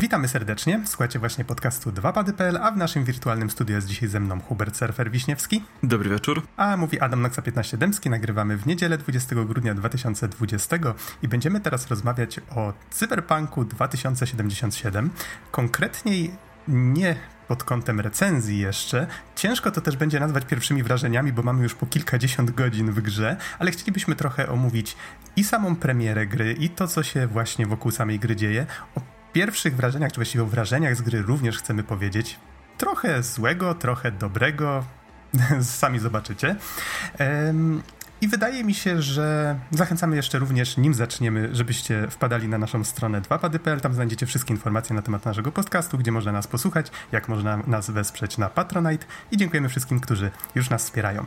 Witamy serdecznie. Słuchajcie właśnie podcastu 2pady.pl, a w naszym wirtualnym studiu jest dzisiaj ze mną Hubert Surfer Wiśniewski. Dobry wieczór. A mówi Adam Noxa 15 Dębski. Nagrywamy w niedzielę 20 grudnia 2020 i będziemy teraz rozmawiać o Cyberpunku 2077. Konkretniej nie pod kątem recenzji jeszcze. Ciężko to też będzie nazwać pierwszymi wrażeniami, bo mamy już po kilkadziesiąt godzin w grze, ale chcielibyśmy trochę omówić i samą premierę gry, i to, co się właśnie wokół samej gry dzieje. Pierwszych wrażeniach, czy właściwie o wrażeniach z gry również chcemy powiedzieć. Trochę złego, trochę dobrego, sami zobaczycie. I wydaje mi się, że zachęcamy jeszcze również, nim zaczniemy, żebyście wpadali na naszą stronę 2pady.pl. Tam znajdziecie wszystkie informacje na temat naszego podcastu, gdzie można nas posłuchać, jak można nas wesprzeć na Patronite i dziękujemy wszystkim, którzy już nas wspierają.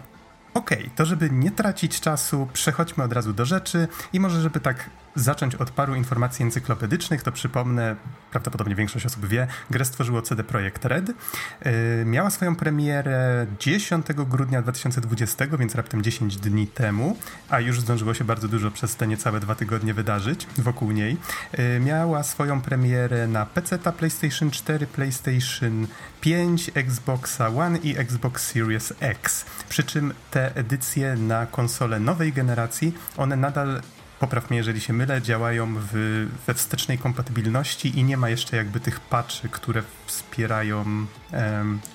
Okej, okay, to żeby nie tracić czasu, przechodźmy od razu do rzeczy i może żeby tak zacząć od paru informacji encyklopedycznych, to przypomnę, prawdopodobnie większość osób wie, grę stworzyło CD Projekt Red. Yy, miała swoją premierę 10 grudnia 2020, więc raptem 10 dni temu, a już zdążyło się bardzo dużo przez te niecałe dwa tygodnie wydarzyć wokół niej. Yy, miała swoją premierę na PC, PlayStation 4, PlayStation 5, Xboxa One i Xbox Series X. Przy czym te edycje na konsole nowej generacji, one nadal popraw mnie, jeżeli się mylę, działają w, we wstecznej kompatybilności i nie ma jeszcze jakby tych patchy, które wspierają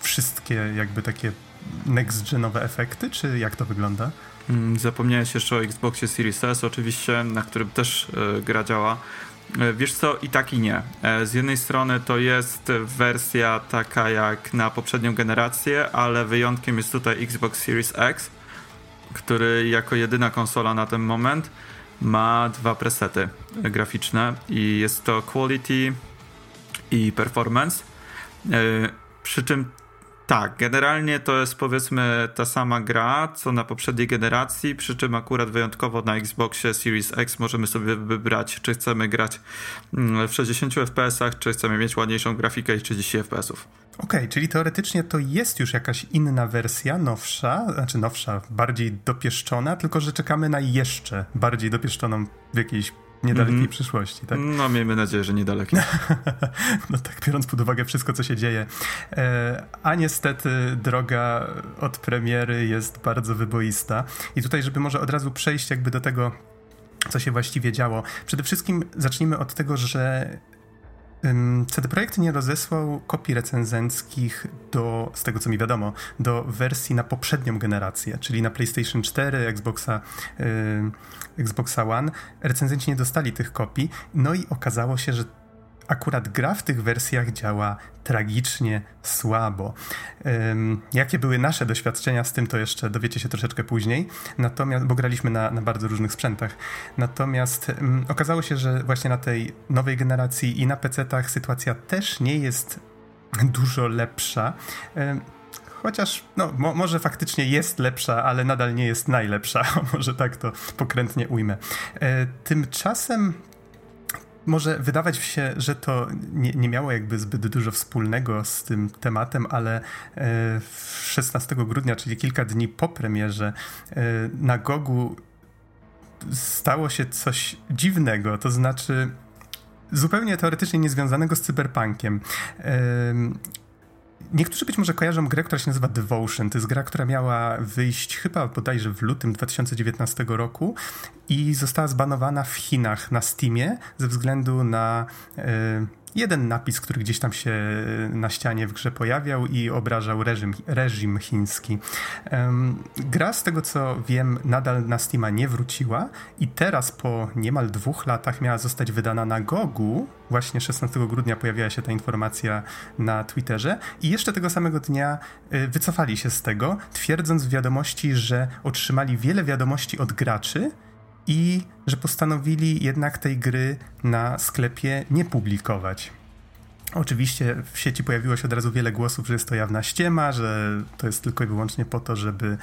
wszystkie jakby takie next-genowe efekty, czy jak to wygląda? Mm, zapomniałeś jeszcze o Xboxie Series S oczywiście, na którym też y, gra działa. E, wiesz co, i tak i nie. E, z jednej strony to jest wersja taka jak na poprzednią generację, ale wyjątkiem jest tutaj Xbox Series X, który jako jedyna konsola na ten moment ma dwa presety graficzne i jest to Quality i Performance. E, przy czym tak, generalnie to jest powiedzmy ta sama gra, co na poprzedniej generacji, przy czym akurat wyjątkowo na Xboxie Series X możemy sobie wybrać, czy chcemy grać mm, w 60 fps, czy chcemy mieć ładniejszą grafikę i 30 fps. Okej, okay, czyli teoretycznie to jest już jakaś inna wersja, nowsza, znaczy nowsza, bardziej dopieszczona, tylko że czekamy na jeszcze bardziej dopieszczoną w jakiejś niedalekiej mm -hmm. przyszłości, tak? No, miejmy nadzieję, że niedalekiej. no tak, biorąc pod uwagę wszystko, co się dzieje. E, a niestety droga od premiery jest bardzo wyboista. I tutaj, żeby może od razu przejść jakby do tego, co się właściwie działo. Przede wszystkim zacznijmy od tego, że CD Projekt nie rozesłał kopii recenzenckich do, z tego co mi wiadomo, do wersji na poprzednią generację, czyli na PlayStation 4, Xboxa, yy, Xboxa One. Recenzenci nie dostali tych kopii, no i okazało się, że akurat gra w tych wersjach działa tragicznie słabo. Um, jakie były nasze doświadczenia z tym, to jeszcze dowiecie się troszeczkę później, natomiast, bo graliśmy na, na bardzo różnych sprzętach. Natomiast um, okazało się, że właśnie na tej nowej generacji i na PC-tach sytuacja też nie jest dużo lepsza. Um, chociaż no, mo może faktycznie jest lepsza, ale nadal nie jest najlepsza. może tak to pokrętnie ujmę. E, tymczasem może wydawać się, że to nie, nie, miało jakby zbyt dużo wspólnego z tym tematem, ale 16 e, grudnia, czyli kilka dni po premierze, e, na Gogu stało się coś dziwnego, to znaczy zupełnie teoretycznie niezwiązanego z cyberpunkiem. Niektórzy być może kojarzą grę, która się nazywa Devotion. To jest gra, która miała wyjść chyba bodajże w lutym 2019 roku i została zbanowana w Chinach na Steamie ze względu na. Jeden napis, który gdzieś tam się na ścianie w grze pojawiał i obrażał reżim, reżim chiński. Gra, z tego co wiem, nadal na Steama nie wróciła i teraz po niemal dwóch latach miała zostać wydana na Gogu. Właśnie 16 grudnia pojawiła się ta informacja na Twitterze i jeszcze tego samego dnia y, wycofali się z tego, twierdząc w wiadomości, że otrzymali wiele wiadomości od graczy, i że postanowili jednak tej gry na sklepie nie publikować. Oczywiście w sieci pojawiło się od razu wiele głosów, że jest to jawna ściema, że to jest tylko i wyłącznie po to, żeby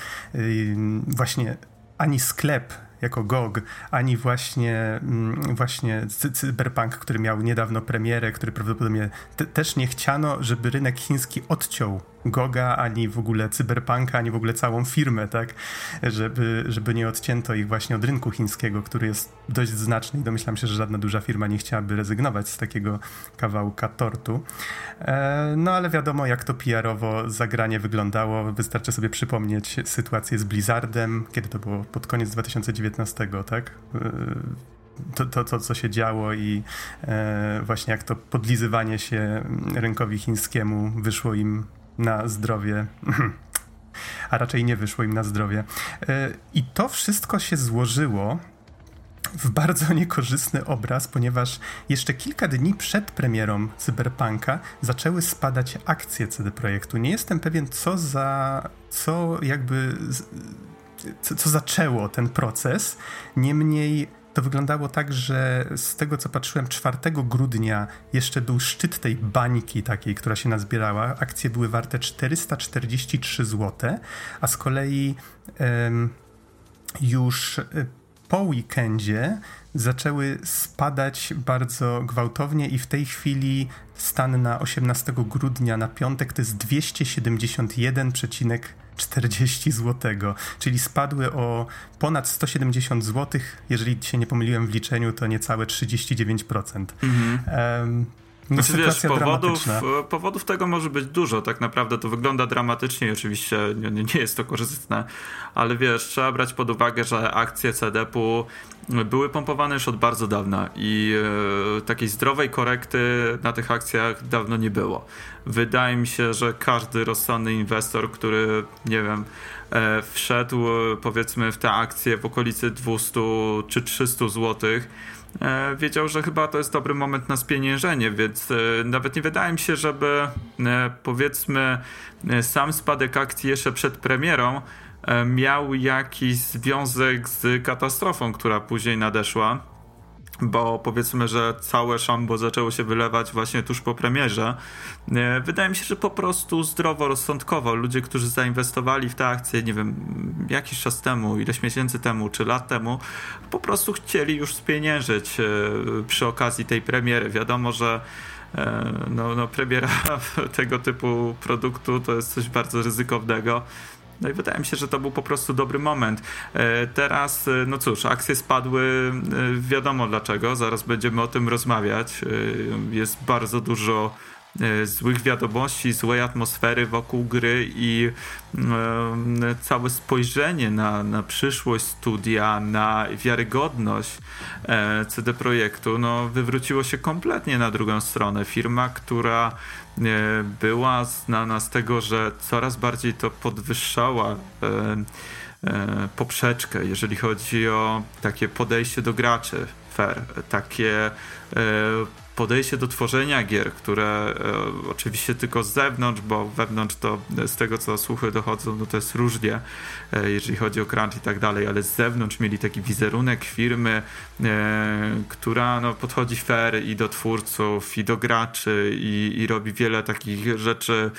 właśnie ani sklep jako GOG, ani właśnie, mm, właśnie Cyberpunk, który miał niedawno premierę, który prawdopodobnie te, też nie chciano, żeby rynek chiński odciął Goga, ani w ogóle Cyberpunka, ani w ogóle całą firmę, tak? Żeby, żeby nie odcięto ich właśnie od rynku chińskiego, który jest dość znaczny i domyślam się, że żadna duża firma nie chciałaby rezygnować z takiego kawałka tortu. E, no ale wiadomo, jak to PR-owo zagranie wyglądało. Wystarczy sobie przypomnieć sytuację z Blizzardem, kiedy to było pod koniec 2019, tak? E, to, to, to, co się działo i e, właśnie jak to podlizywanie się rynkowi chińskiemu wyszło im na zdrowie. A raczej nie wyszło im na zdrowie. E, I to wszystko się złożyło w bardzo niekorzystny obraz, ponieważ jeszcze kilka dni przed premierą Cyberpunka zaczęły spadać akcje CD Projektu. Nie jestem pewien, co za. co jakby. Co, co zaczęło ten proces. Niemniej to wyglądało tak, że z tego co patrzyłem, 4 grudnia jeszcze był szczyt tej bańki takiej, która się nazbierała. Akcje były warte 443 zł, a z kolei um, już e, po weekendzie zaczęły spadać bardzo gwałtownie i w tej chwili stan na 18 grudnia na piątek to jest 271,5 40 zł, czyli spadły o ponad 170 zł. Jeżeli się nie pomyliłem w liczeniu, to niecałe 39%. Mhm. Um, znaczy, wiesz, powodów, e, powodów tego może być dużo. Tak naprawdę to wygląda dramatycznie i oczywiście nie, nie jest to korzystne, ale wiesz, trzeba brać pod uwagę, że akcje CDP-u były pompowane już od bardzo dawna i e, takiej zdrowej korekty na tych akcjach dawno nie było. Wydaje mi się, że każdy rozsądny inwestor, który, nie wiem, e, wszedł powiedzmy w te akcje w okolicy 200 czy 300 złotych, E, wiedział, że chyba to jest dobry moment na spieniężenie, więc e, nawet nie wydaje mi się, żeby e, powiedzmy sam spadek akcji jeszcze przed premierą miał jakiś związek z katastrofą, która później nadeszła bo powiedzmy, że całe szambo zaczęło się wylewać właśnie tuż po premierze. E, wydaje mi się, że po prostu zdroworozsądkowo ludzie, którzy zainwestowali w te akcje, nie wiem, jakiś czas temu, ileś miesięcy temu, czy lat temu, po prostu chcieli już spieniężyć e, przy okazji tej premiery. Wiadomo, że e, no, no premiera tego typu produktu to jest coś bardzo ryzykownego. No i wydaje mi się, że to był po prostu dobry moment. E, teraz, e, no cóż, akcje spadły, e, wiadomo dlaczego, zaraz będziemy o tym rozmawiać. Jest bardzo dużo złych wiadomości, złej atmosfery wokół gry i całe spojrzenie na, na przyszłość studia, na wiarygodność CD Projektu, no wywróciło się kompletnie na drugą stronę. Firma, która była znana z tego, że coraz bardziej to podwyższała e, e, poprzeczkę, jeżeli chodzi o takie podejście do graczy fair, takie e, podejście do tworzenia gier, które e, oczywiście tylko z zewnątrz, bo wewnątrz to z tego co słuchy dochodzą, no to jest różnie, e, jeżeli chodzi o crunch i tak dalej, ale z zewnątrz mieli taki wizerunek firmy, e, która no, podchodzi fair i do twórców, i do graczy, i, i robi wiele takich rzeczy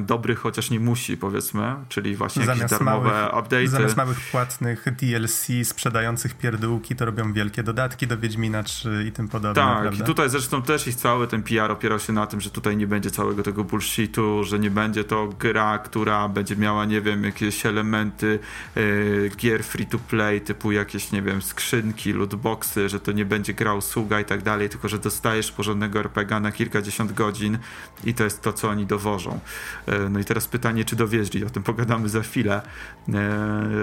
dobry, chociaż nie musi, powiedzmy, czyli właśnie zamiast jakieś darmowe małych, update'y. Zamiast małych płatnych DLC sprzedających pierdółki, to robią wielkie dodatki do Wiedźmina 3 i tym podobne. Tak, prawda? i tutaj zresztą też ich cały ten PR opierał się na tym, że tutaj nie będzie całego tego bullshitu, że nie będzie to gra, która będzie miała, nie wiem, jakieś elementy yy, gier free to play, typu jakieś, nie wiem, skrzynki, lootboxy, że to nie będzie gra usługa i tak dalej, tylko że dostajesz porządnego RPG na kilkadziesiąt godzin i to jest to, co oni dowożą. E, no i teraz pytanie, czy dowieźli, o tym pogadamy za chwilę, e,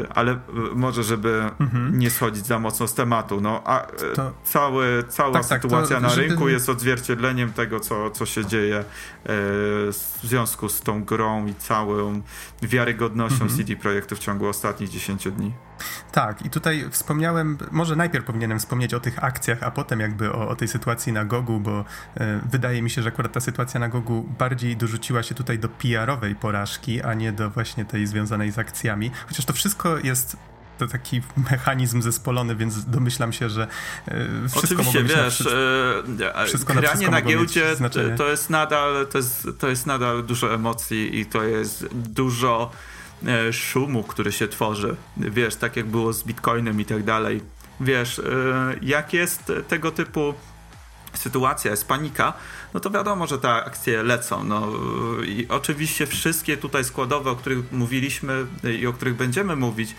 ale e, może, żeby mhm. nie schodzić za mocno z tematu, no a to... cały, cała tak, sytuacja tak, to, na rynku jest odzwierciedleniem tego, co, co się dzieje w związku z tą grą i całą wiarygodnością mhm. CD Projektu w ciągu ostatnich 10 dni. Tak, i tutaj wspomniałem, może najpierw powinienem wspomnieć o tych akcjach, a potem jakby o, o tej sytuacji na Gogu, bo e, wydaje mi się, że akurat ta sytuacja na Gogu bardziej dorzuciła się tutaj do PR-owej porażki, a nie do właśnie tej związanej z akcjami. Chociaż to wszystko jest to taki mechanizm zespolony, więc domyślam się, że e, wszystko Oczywiście, wiesz, na e, wszystko granie na, na giełdzie to jest nadal to jest, to jest nadal dużo emocji i to jest dużo e, szumu, który się tworzy. Wiesz, tak jak było z Bitcoinem i tak dalej. Wiesz, e, jak jest tego typu sytuacja, jest panika, no to wiadomo, że te akcje lecą. No, I oczywiście wszystkie tutaj składowe, o których mówiliśmy i o których będziemy mówić, e,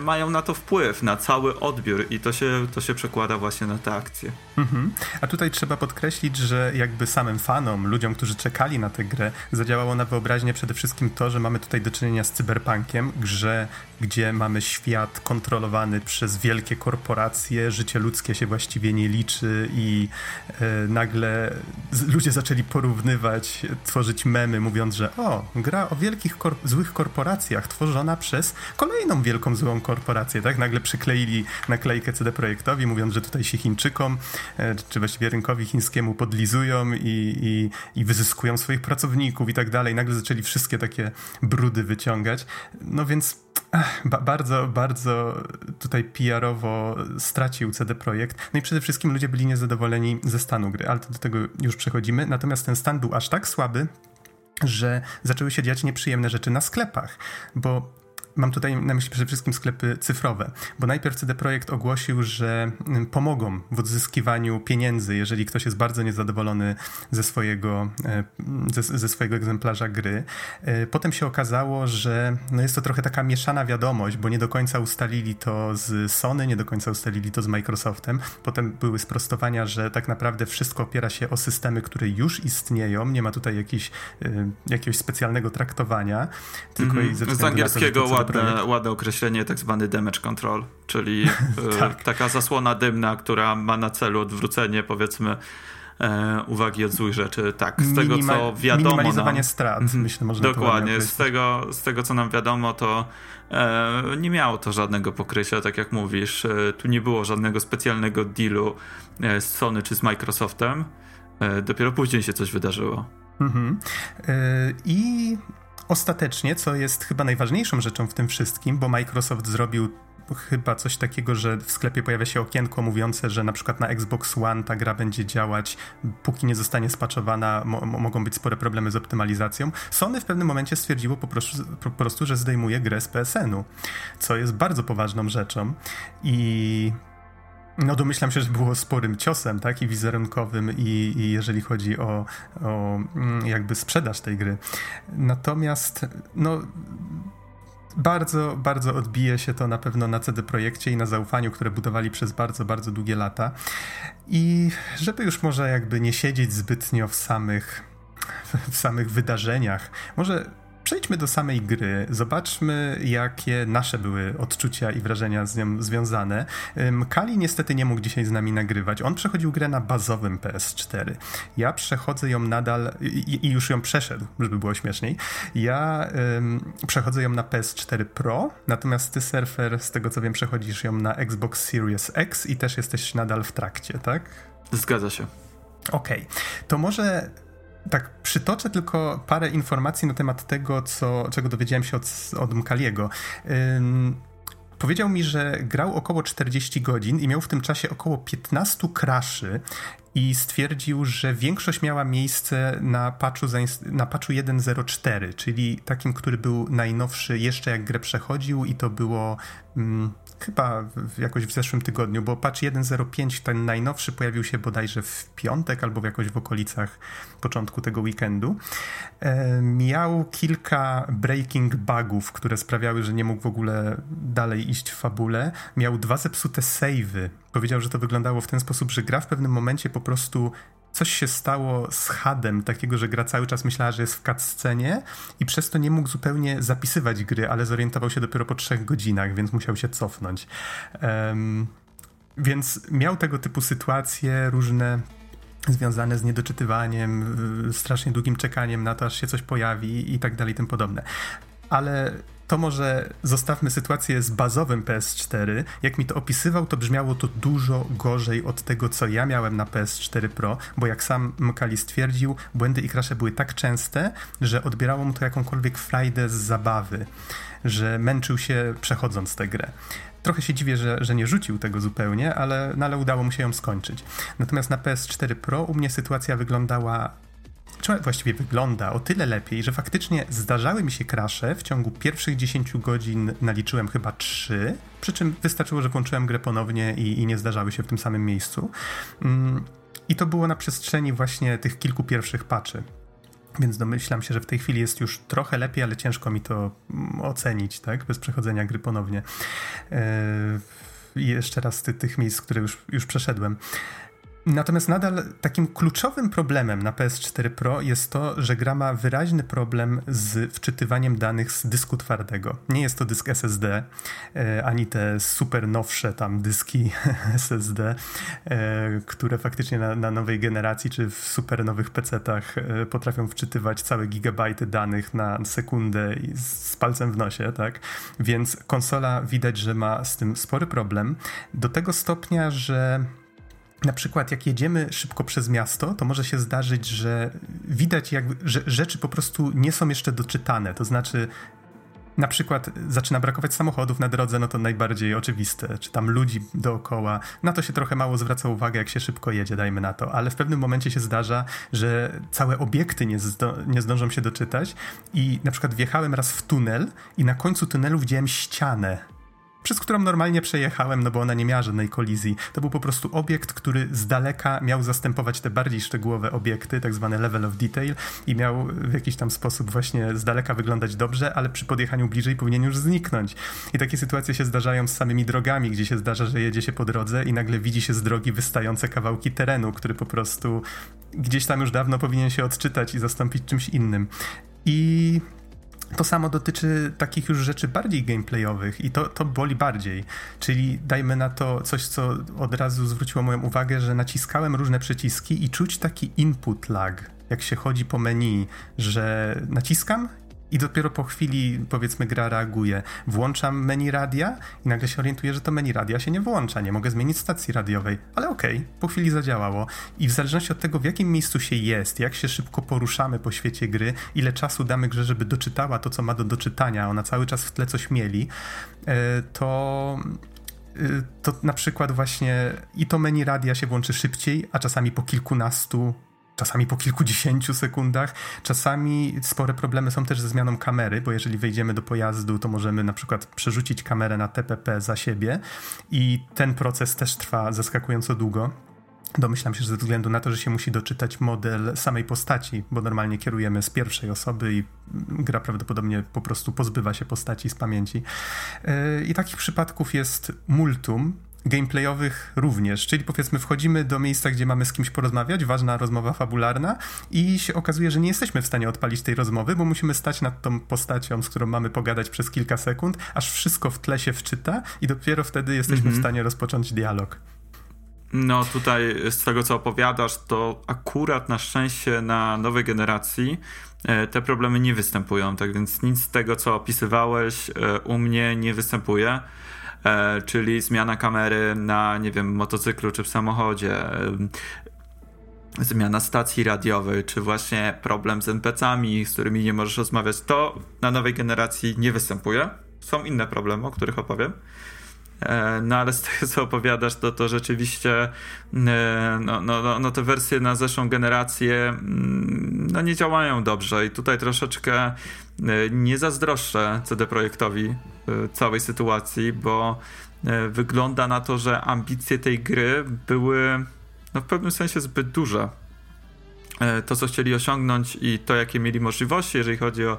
mają na to wpływ, na cały odbiór i to się, to się przekłada właśnie na te akcje. Mhm. A tutaj trzeba podkreślić, że jakby samym fanom, ludziom, którzy czekali na tę grę, zadziałało na wyobraźnię przede wszystkim to, że mamy tutaj do czynienia z cyberpunkiem, grze, gdzie mamy świat kontrolowany przez wielkie korporacje, życie ludzkie się właściwie nie liczy i e, nagle ludzie zaczęli porównywać, tworzyć memy, mówiąc, że o, gra o wielkich, kor złych korporacjach tworzona przez kolejną wielką złą korporację, tak? Nagle przykleili naklejkę CD Projektowi, mówiąc, że tutaj się Chińczykom, e, czy właściwie rynkowi chińskiemu podlizują i, i, i wyzyskują swoich pracowników i tak dalej. Nagle zaczęli wszystkie takie brudy wyciągać. No więc ba bardzo, bardzo tutaj PR-owo stracił CD Projekt. No i przede wszystkim ludzie byli niezadowoleni ze stanu gry, ale do tego już przechodzimy. Natomiast ten stan był aż tak słaby, że zaczęły się dziać nieprzyjemne rzeczy na sklepach, bo Mam tutaj na myśli przede wszystkim sklepy cyfrowe, bo najpierw CD Projekt ogłosił, że mm, pomogą w odzyskiwaniu pieniędzy, jeżeli ktoś jest bardzo niezadowolony ze swojego, e, ze, ze swojego egzemplarza gry. E, potem się okazało, że no jest to trochę taka mieszana wiadomość, bo nie do końca ustalili to z Sony, nie do końca ustalili to z Microsoftem. Potem były sprostowania, że tak naprawdę wszystko opiera się o systemy, które już istnieją, nie ma tutaj jakiś, e, jakiegoś specjalnego traktowania, tylko mm -hmm. z angielskiego to, ładne, ładne określenie, tak zwany damage control, czyli e, tak. taka zasłona dymna, która ma na celu odwrócenie, powiedzmy, e, uwagi od złych rzeczy. Tak, z tego co wiadomo. Minimalizowanie nam, strat, mhm. myślę, można Dokładnie, z tego, z tego co nam wiadomo, to e, nie miało to żadnego pokrycia, tak jak mówisz. E, tu nie było żadnego specjalnego dealu e, z Sony czy z Microsoftem. E, dopiero później się coś wydarzyło. Mhm. I ostatecznie, co jest chyba najważniejszą rzeczą w tym wszystkim, bo Microsoft zrobił chyba coś takiego, że w sklepie pojawia się okienko mówiące, że na przykład na Xbox One ta gra będzie działać, póki nie zostanie spaczowana, mo mogą być spore problemy z optymalizacją. Sony w pewnym momencie stwierdziło po prostu, po prostu że zdejmuje grę z PSN-u, co jest bardzo poważną rzeczą i no domyślam się, że było sporym ciosem, tak, i wizerunkowym, i, i jeżeli chodzi o, o, mm, jakby sprzedaż tej gry. Natomiast, no bardzo, bardzo odbije się to na pewno na CD Projekcie i na zaufaniu, które budowali przez bardzo, bardzo długie lata. I żeby już może jakby nie siedzieć zbytnio w samych, w samych wydarzeniach, może Przejdźmy do samej gry, zobaczmy, jakie nasze były odczucia i wrażenia z nią związane. Kali niestety nie mógł dzisiaj z nami nagrywać. On przechodził grę na bazowym PS4. Ja przechodzę ją nadal i, i już ją przeszedł, żeby było śmieszniej. Ja um, przechodzę ją na PS4 Pro, natomiast ty, surfer, z tego co wiem, przechodzisz ją na Xbox Series X i też jesteś nadal w trakcie, tak? Zgadza się. Okej, okay. to może tak przytoczę tylko parę informacji na temat tego, co, czego dowiedziałem się od, od Mkaliego. Ym, powiedział mi, że grał około 40 godzin i miał w tym czasie około 15 kraszy i stwierdził, że większość miała miejsce na patchu, na patchu 1.04, czyli takim, który był najnowszy jeszcze jak grę przechodził i to było... chyba jakoś w zeszłym tygodniu, bo patch 1.05, ten najnowszy, pojawił się bodajże w piątek albo jakoś w okolicach początku tego weekendu. E, miał kilka breaking bugów, które sprawiały, że nie mógł w ogóle dalej iść w fabule. Miał dwa zepsute savey. Powiedział, że to wyglądało w ten sposób, że gra w pewnym momencie po prostu coś się stało z hadem, takiego, że gra cały czas myślała, że jest w cutscenie i przez to nie mógł zupełnie zapisywać gry, ale zorientował się dopiero po trzech godzinach, więc musiał się cofnąć. Um, więc miał tego typu sytuacje różne związane z niedoczytywaniem, strasznie długim czekaniem na to, aż się coś pojawi i tak dalej, tym podobne. Ale to może zostawmy sytuację z bazowym PS4. Jak mi to opisywał, to brzmiało to dużo gorzej od tego, co ja miałem na PS4 Pro, bo jak sam Mkali stwierdził, błędy i krasze były tak częste, że odbierało mu to jakąkolwiek frajdę z zabawy, że męczył się przechodząc tę grę. Trochę się dziwię, że, że nie rzucił tego zupełnie, ale, no ale udało mu się ją skończyć. Natomiast na PS4 Pro u mnie sytuacja wyglądała właściwie wygląda o tyle lepiej, że faktycznie zdarzały mi się krasze. W ciągu pierwszych 10 godzin naliczyłem chyba 3, przy czym wystarczyło, że włączyłem grę ponownie i, i nie zdarzały się w tym samym miejscu. Mm, I to było na przestrzeni właśnie tych kilku pierwszych patchy. Więc domyślam się, że w tej chwili jest już trochę lepiej, ale ciężko mi to mm, ocenić, tak? Bez przechodzenia gry ponownie. Yy, jeszcze raz ty, tych miejsc, które już, już przeszedłem. Natomiast nadal takim kluczowym problemem na PS4 Pro jest to, że gra ma wyraźny problem z wczytywaniem danych z dysku twardego. Nie jest to dysk SSD, e, ani te super nowsze tam dyski SSD, e, które faktycznie na, na, nowej generacji czy w super nowych PC-tach e, potrafią wczytywać całe gigabajty danych na sekundę z palcem w nosie, tak? Więc konsola widać, że ma z tym spory problem. Do tego stopnia, że na przykład jak jedziemy szybko przez miasto, to może się zdarzyć, że widać, jak, że rzeczy po prostu nie są jeszcze doczytane. To znaczy, na przykład zaczyna brakować samochodów na drodze, no to najbardziej oczywiste, czy tam ludzi dookoła. Na to się trochę mało zwraca uwagę, jak się szybko jedzie, dajmy na to, ale w pewnym momencie się zdarza, że całe obiekty nie, zdo, nie zdążą się doczytać i na przykład wjechałem raz w tunel i na końcu tunelu widziałem ścianę przez którą normalnie przejechałem, no bo ona nie miała żadnej kolizji. To był po prostu obiekt, który z daleka miał zastępować te bardziej szczegółowe obiekty, tak zwane level of detail i miał w jakiś tam sposób właśnie z daleka wyglądać dobrze, ale przy podjechaniu bliżej powinien już zniknąć. I takie sytuacje się zdarzają z samymi drogami, gdzie się zdarza, że jedzie się po drodze i nagle widzi się z drogi wystające kawałki terenu, który po prostu gdzieś tam już dawno powinien się odczytać i zastąpić czymś innym. I to samo dotyczy takich już rzeczy bardziej gameplayowych i to, to boli bardziej. Czyli dajmy na to coś, co od razu zwróciło moją uwagę, że naciskałem różne przyciski i czuć taki input lag, jak się chodzi po menu, że naciskam i dopiero po chwili, powiedzmy, gra reaguje. Włączam menu radia i nagle się orientuję, że to menu radia się nie włącza, nie mogę zmienić stacji radiowej, ale okej, okay, po chwili zadziałało. I w zależności od tego, w jakim miejscu się jest, jak się szybko poruszamy po świecie gry, ile czasu damy grze, żeby doczytała to, co ma do doczytania, ona cały czas w tle coś mieli, e, to e, to na przykład właśnie i to menu radia się włączy szybciej, a czasami po kilkunastu czasami po kilkudziesięciu sekundach. Czasami spore problemy są też ze zmianą kamery, bo jeżeli wejdziemy do pojazdu, to możemy na przykład przerzucić kamerę na TPP za siebie i ten proces też trwa zaskakująco długo. Domyślam się, że ze względu na to, że się musi doczytać model samej postaci, bo normalnie kierujemy z pierwszej osoby i gra prawdopodobnie po prostu pozbywa się postaci z pamięci. Yy, I takich przypadków jest multum gameplayowych również, czyli powiedzmy wchodzimy do miejsca, gdzie mamy z kimś porozmawiać, ważna rozmowa fabularna i się okazuje, że nie jesteśmy w stanie odpalić tej rozmowy, bo musimy stać nad tą postacią, z którą mamy pogadać przez kilka sekund, aż wszystko w tle się wczyta i dopiero wtedy jesteśmy w stanie rozpocząć dialog. No tutaj z tego co opowiadasz, to akurat na szczęście na nowej generacji e, te problemy nie występują, tak więc nic z tego co opisywałeś e, u mnie nie występuje. E, czyli zmiana kamery na, nie wiem, motocyklu czy w samochodzie, e, zmiana stacji radiowej, czy właśnie problem z NPC-ami, z którymi nie możesz rozmawiać, to na nowej generacji nie występuje. Są inne problemy, o których opowiem. E, no ale z tego co opowiadasz, to, to rzeczywiście no, no, no, no te wersje na zeszłą generację mm, no nie działają dobrze i tutaj troszeczkę nie zazdroszczę CD Projektowi całej sytuacji, bo e, wygląda na to, że ambicje tej gry były no, w pewnym sensie zbyt duże. E, to, co chcieli osiągnąć i to, jakie mieli możliwości, jeżeli chodzi o, e,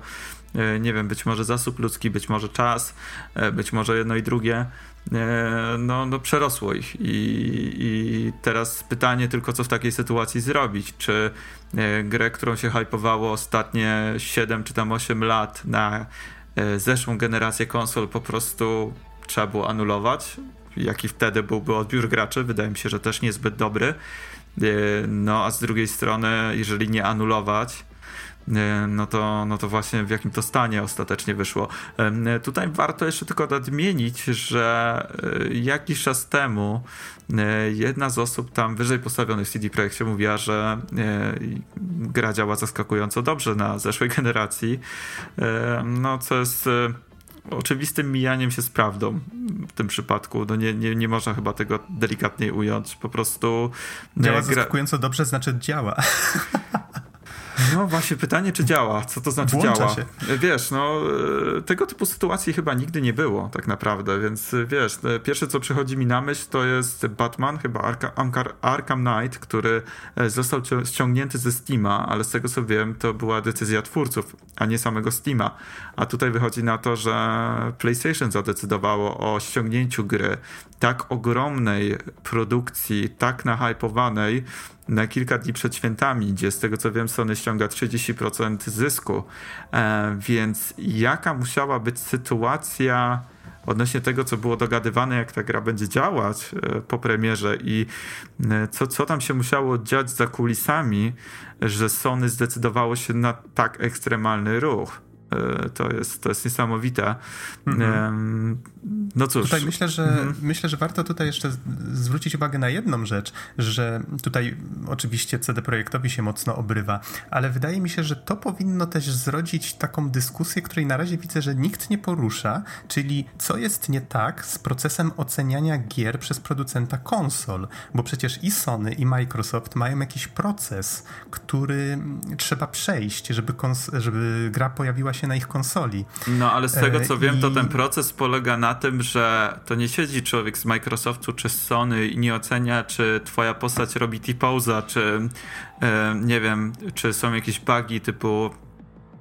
nie wiem, być może zasób ludzki, być może czas, być może jedno i drugie, no, no przerosło ich. I, I teraz pytanie tylko, co w takiej sytuacji zrobić. Czy grę, którą się hypowało ostatnie 7 czy tam 8 lat na E, zeszłą generację konsol po prostu trzeba było anulować. Jaki wtedy byłby odbiór graczy? Wydaje mi się, że też niezbyt dobry. E, no a z drugiej strony, jeżeli nie anulować, e, no to, no to właśnie w jakim to stanie ostatecznie wyszło. Tutaj warto jeszcze tylko nadmienić, że jakiś czas temu jedna z osób tam wyżej postawionych w CD Projekcie mówiła, że gra działa zaskakująco dobrze na zeszłej generacji, no co jest oczywistym mijaniem się z prawdą w tym przypadku. No nie, nie, nie można chyba tego delikatniej ująć. Po prostu. Działa gra... zaskakująco dobrze, znaczy działa. No właśnie, pytanie, czy działa? Co to znaczy Włącza działa? Się. Wiesz, no e, tego typu sytuacji chyba nigdy nie było tak naprawdę, więc e, wiesz, e, pierwsze co przychodzi mi na myśl to jest Batman, chyba Arkham, Arkham Knight, który został ściągnięty ze Steama, ale z tego co wiem, to była decyzja twórców, a nie samego Steama. A tutaj wychodzi na to, że PlayStation zadecydowało o ściągnięciu gry tak ogromnej produkcji, tak nahypowanej, na kilka dni przed świętami, gdzie z tego co wiem Sony ściąga 30% zysku. E, więc jaka musiała być sytuacja odnośnie tego, co było dogadywane, jak ta gra będzie działać e, po premierze i e, co, co tam się musiało dziać za kulisami, że Sony zdecydowało się na tak ekstremalny ruch. E, to jest, to jest niesamowite. Mhm. No cóż. Tutaj myślę, że mhm. myślę, że warto tutaj jeszcze zwrócić uwagę na jedną rzecz, że tutaj oczywiście CD Projektowi się mocno obrywa, ale wydaje mi się, że to powinno też zrodzić taką dyskusję, której na razie widzę, że nikt nie porusza, czyli co jest nie tak z procesem oceniania gier przez producenta konsol, bo przecież i Sony i Microsoft mają jakiś proces, który trzeba przejść, żeby, żeby gra pojawiła się na ich konsoli. No ale z tego co e, wiem, to ten proces polega na tym, że to nie siedzi człowiek z Microsoftu czy z Sony i nie ocenia, czy twoja postać robi T-poza, czy e, nie wiem, czy są jakieś bugi typu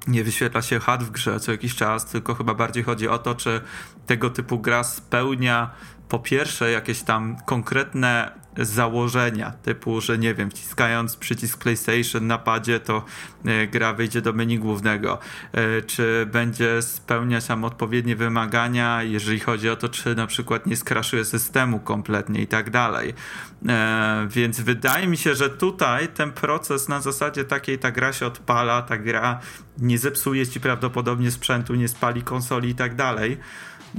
nie wyświetla się HUD w grze co jakiś czas, tylko chyba bardziej chodzi o to, czy tego typu gra spełnia po pierwsze jakieś tam konkretne założenia, typu, że nie wiem, wciskając przycisk PlayStation na padzie, to e, gra wyjdzie do menu głównego. E, czy będzie spełniać tam odpowiednie wymagania, jeżeli chodzi o to, czy na przykład nie skraszuje systemu kompletnie i tak dalej. E, więc wydaje mi się, że tutaj ten proces na zasadzie takiej ta gra się odpala, ta gra nie zepsuje ci prawdopodobnie sprzętu, nie spali konsoli i tak dalej.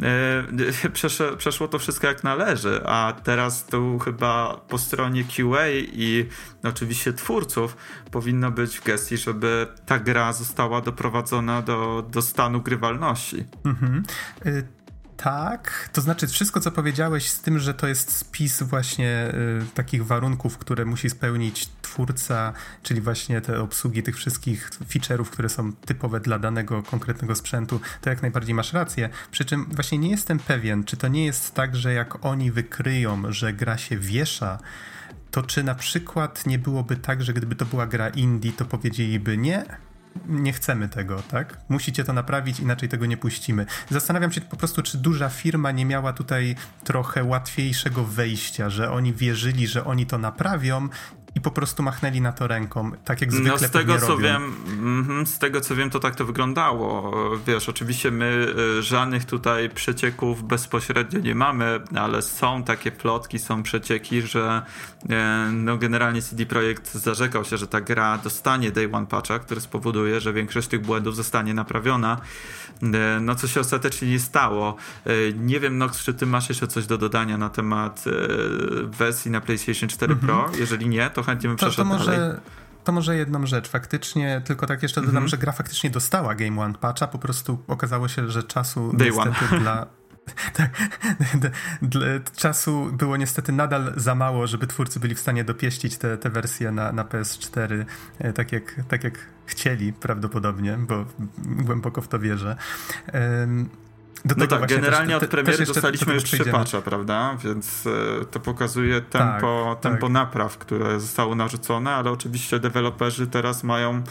E, przeszło, to wszystko jak należy, a teraz tu chyba po stronie QA i oczywiście twórców powinno być w gestii, żeby ta gra została doprowadzona do, do stanu grywalności. Mhm. Tak, to znaczy wszystko, co powiedziałeś z tym, że to jest spis właśnie y, takich warunków, które musi spełnić twórca, czyli właśnie te obsługi tych wszystkich feature'ów, które są typowe dla danego konkretnego sprzętu, to jak najbardziej masz rację. Przy czym właśnie nie jestem pewien, czy to nie jest tak, że jak oni wykryją, że gra się wiesza, to czy na przykład nie byłoby tak, że gdyby to była gra indie, to powiedzieliby nie, nie chcemy tego, tak? Musicie to naprawić, inaczej tego nie puścimy. Zastanawiam się po prostu, czy duża firma nie miała tutaj trochę łatwiejszego wejścia, że oni wierzyli, że oni to naprawią i po prostu machnęli na to ręką, tak jak zwykle no, z tego co robią. wiem, mm, z tego co wiem, to tak to wyglądało. Wiesz, oczywiście my y, żadnych tutaj przecieków bezpośrednio nie mamy, ale są takie plotki, są przecieki, że e, no generalnie CD Projekt zarzekał się, że ta gra dostanie Day One Patcha, który spowoduje, że większość tych błędów zostanie naprawiona. E, no co się ostatecznie nie stało. E, nie wiem, Nox, czy ty masz jeszcze coś do dodania na temat wersji na PlayStation 4 mhm. Pro? Jeżeli nie, to chętnie bym to, przeszedł to może... dalej. To może jedną rzecz, faktycznie, tylko tak jeszcze dodam, mm -hmm. że gra faktycznie dostała Game One patcha, po prostu okazało się, że czasu Day niestety one. dla... tak, czasu było niestety nadal za mało, żeby twórcy byli w stanie dopieścić te, te wersje na, na PS4 e, tak jak, tak jak chcieli prawdopodobnie, bo głęboko w to wierzę. Do no tak, generalnie też, od premiery dostaliśmy już trzy patcha, prawda? Więc e, to pokazuje tempo, tak, tempo tak. napraw, które zostało narzucone, ale oczywiście deweloperzy teraz mają,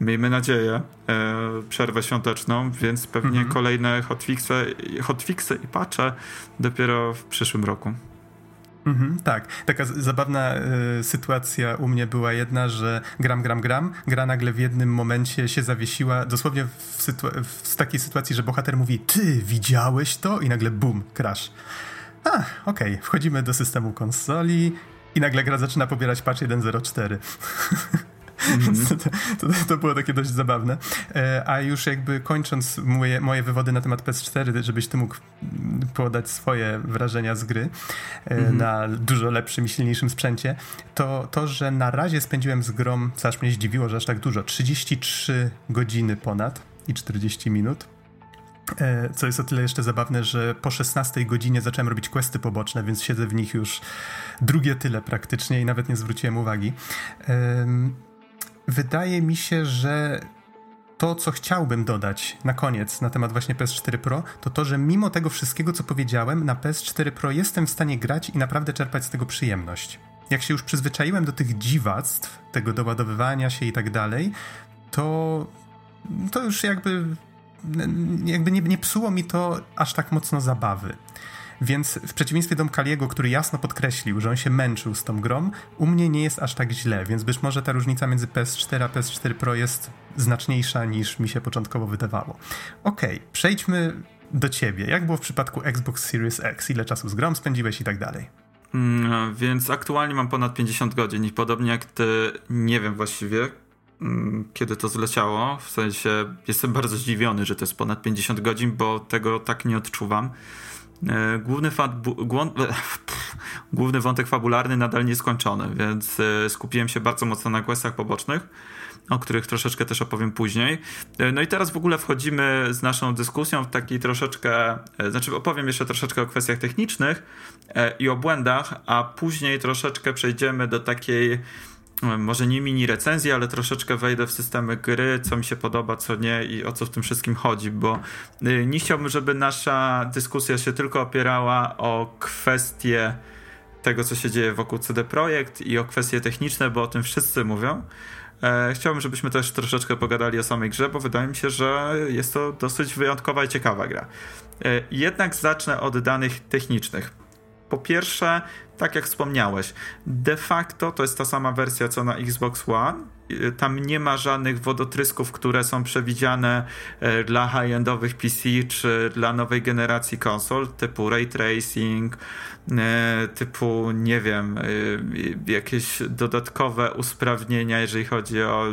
miejmy nadzieję, e, przerwę świąteczną, więc pewnie mhm. kolejne hotfixy, hotfixy i patche dopiero w przyszłym roku. Mhm, tak. Taka zabawna y, sytuacja u mnie była jedna, że gram, gram, gram, gra nagle w jednym momencie się zawiesiła, dosłownie w, sytu- w takiej sytuacji, że bohater mówi, ty widziałeś to? I nagle bum, crash. A, okej, okay. wchodzimy do systemu konsoli i nagle gra zaczyna pobierać patch 1.04. Mm -hmm. to, to, to, było takie dość zabawne. E, a już jakby kończąc moje, moje wywody na temat PS4, żebyś ty mógł podać swoje wrażenia z gry mm -hmm. na dużo lepszym i silniejszym sprzęcie, to to, że na razie spędziłem z grom, co aż mnie zdziwiło, że aż tak dużo, 33 godziny ponad i 40 minut. E, co jest o tyle jeszcze zabawne, że po 16 godzinie zacząłem robić questy poboczne, więc siedzę w nich już drugie tyle praktycznie i nawet nie zwróciłem uwagi. Wydaje mi się, że to, co chciałbym dodać na koniec na temat właśnie PS4 Pro, to to, że mimo tego wszystkiego, co powiedziałem, na PS4 Pro jestem w stanie grać i naprawdę czerpać z tego przyjemność. Jak się już przyzwyczaiłem do tych dziwactw, tego doładowywania się i tak dalej, to, to już jakby, jakby nie, nie psuło mi to aż tak mocno zabawy. Więc w przeciwieństwie do Kaliego, który jasno podkreślił, że on się męczył z tą grą, u mnie nie jest aż tak źle, więc być może ta różnica między PS4 a PS4 Pro jest znaczniejsza niż mi się początkowo wydawało. Okej, okay, przejdźmy do ciebie. Jak było w przypadku Xbox Series X? Ile czasu z grą spędziłeś i tak dalej? Mm, więc aktualnie mam ponad 50 godzin i podobnie jak ty, nie wiem właściwie, mm, kiedy to zleciało. W sensie jestem bardzo zdziwiony, że to jest ponad 50 godzin, bo tego tak nie odczuwam. E, główny, główny wątek fabularny nadal nieskończony, więc e, skupiłem się bardzo mocno na questach pobocznych, o których troszeczkę też opowiem później. E, no i teraz w ogóle wchodzimy z naszą dyskusją w taki troszeczkę, znaczy opowiem jeszcze troszeczkę o kwestiach technicznych i o błędach, a później troszeczkę przejdziemy do takiej może nie mini recenzji, ale troszeczkę wejdę w systemy gry, co mi się podoba, co nie i o co w tym wszystkim chodzi, bo y, nie chciałbym, żeby nasza dyskusja się tylko opierała o kwestie tego, co się dzieje wokół CD Projekt i o kwestie techniczne, bo o tym wszyscy mówią. E, chciałbym, żebyśmy też troszeczkę pogadali o samej grze, bo wydaje mi się, że jest to dosyć wyjątkowa i ciekawa gra. E, jednak zacznę od danych technicznych. Po pierwsze, tak jak wspomniałeś, de facto to jest ta sama wersja co na Xbox One. Y, tam nie ma żadnych wodotrysków, które są przewidziane e, dla high-endowych PC czy dla nowej generacji konsol, typu ray tracing, e, typu, nie wiem, e, jakieś dodatkowe usprawnienia, jeżeli chodzi o,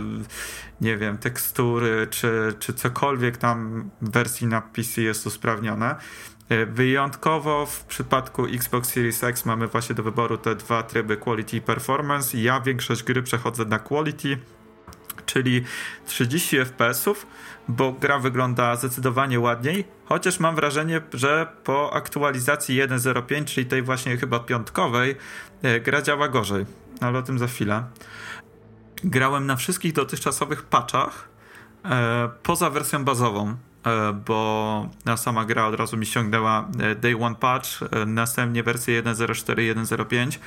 nie wiem, tekstury czy, czy cokolwiek tam w wersji na PC jest usprawnione. Wyjątkowo w przypadku Xbox Series X mamy właśnie do wyboru te dwa tryby Quality i Performance. Ja większość gry przechodzę na Quality, czyli 30 FPS-ów, bo gra wygląda zdecydowanie ładniej, chociaż mam wrażenie, że po aktualizacji 1.05, czyli tej właśnie chyba piątkowej, e, gra działa gorzej, ale o tym za chwilę. Grałem na wszystkich dotychczasowych patchach, e, poza wersją bazową bo sama gra od razu mi ściągnęła e, Day One Patch, e, następnie wersję 1.04, 1.05.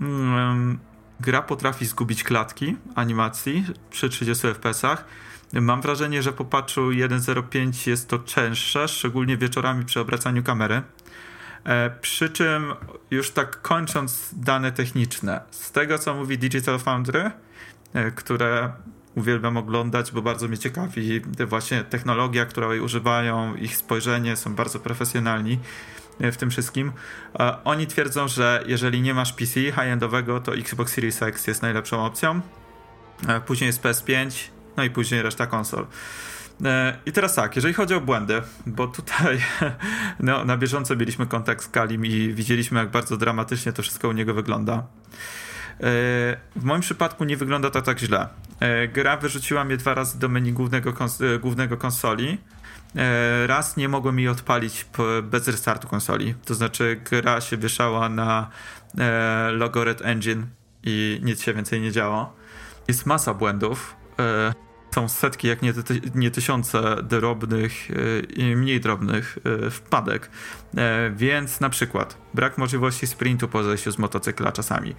Mm, gra potrafi zgubić klatki animacji przy 30 FPS-ach. Mam wrażenie, że po patchu 1.05 jest to częstsze, szczególnie wieczorami przy obracaniu kamery. Przy czym, już tak kończąc dane techniczne, z tego co mówi Digital Foundry, które uwielbiam oglądać, bo bardzo mnie ciekawi właśnie technologia, której używają, ich spojrzenie, są bardzo profesjonalni w tym wszystkim. Oni twierdzą, że jeżeli nie masz PC high-endowego, to Xbox Series X jest najlepszą opcją. Później jest PS5, no i później reszta konsol. I teraz tak, jeżeli chodzi o błędy, bo tutaj no, na bieżąco mieliśmy kontakt z Kalim i widzieliśmy, jak bardzo dramatycznie to wszystko u niego wygląda. W moim przypadku nie wygląda to tak źle. E, gra wyrzuciła mnie dwa razy do menu głównego, kons e, głównego konsoli. E, raz nie mogłem jej odpalić bez restartu konsoli. To znaczy, gra się wieszała na logo Red Engine i nic się więcej nie działo. Jest masa błędów są setki, jak nie, ty, nie tysiące drobnych e, i mniej drobnych e, wpadek. E, więc na przykład brak możliwości sprintu po zejściu z motocykla czasami.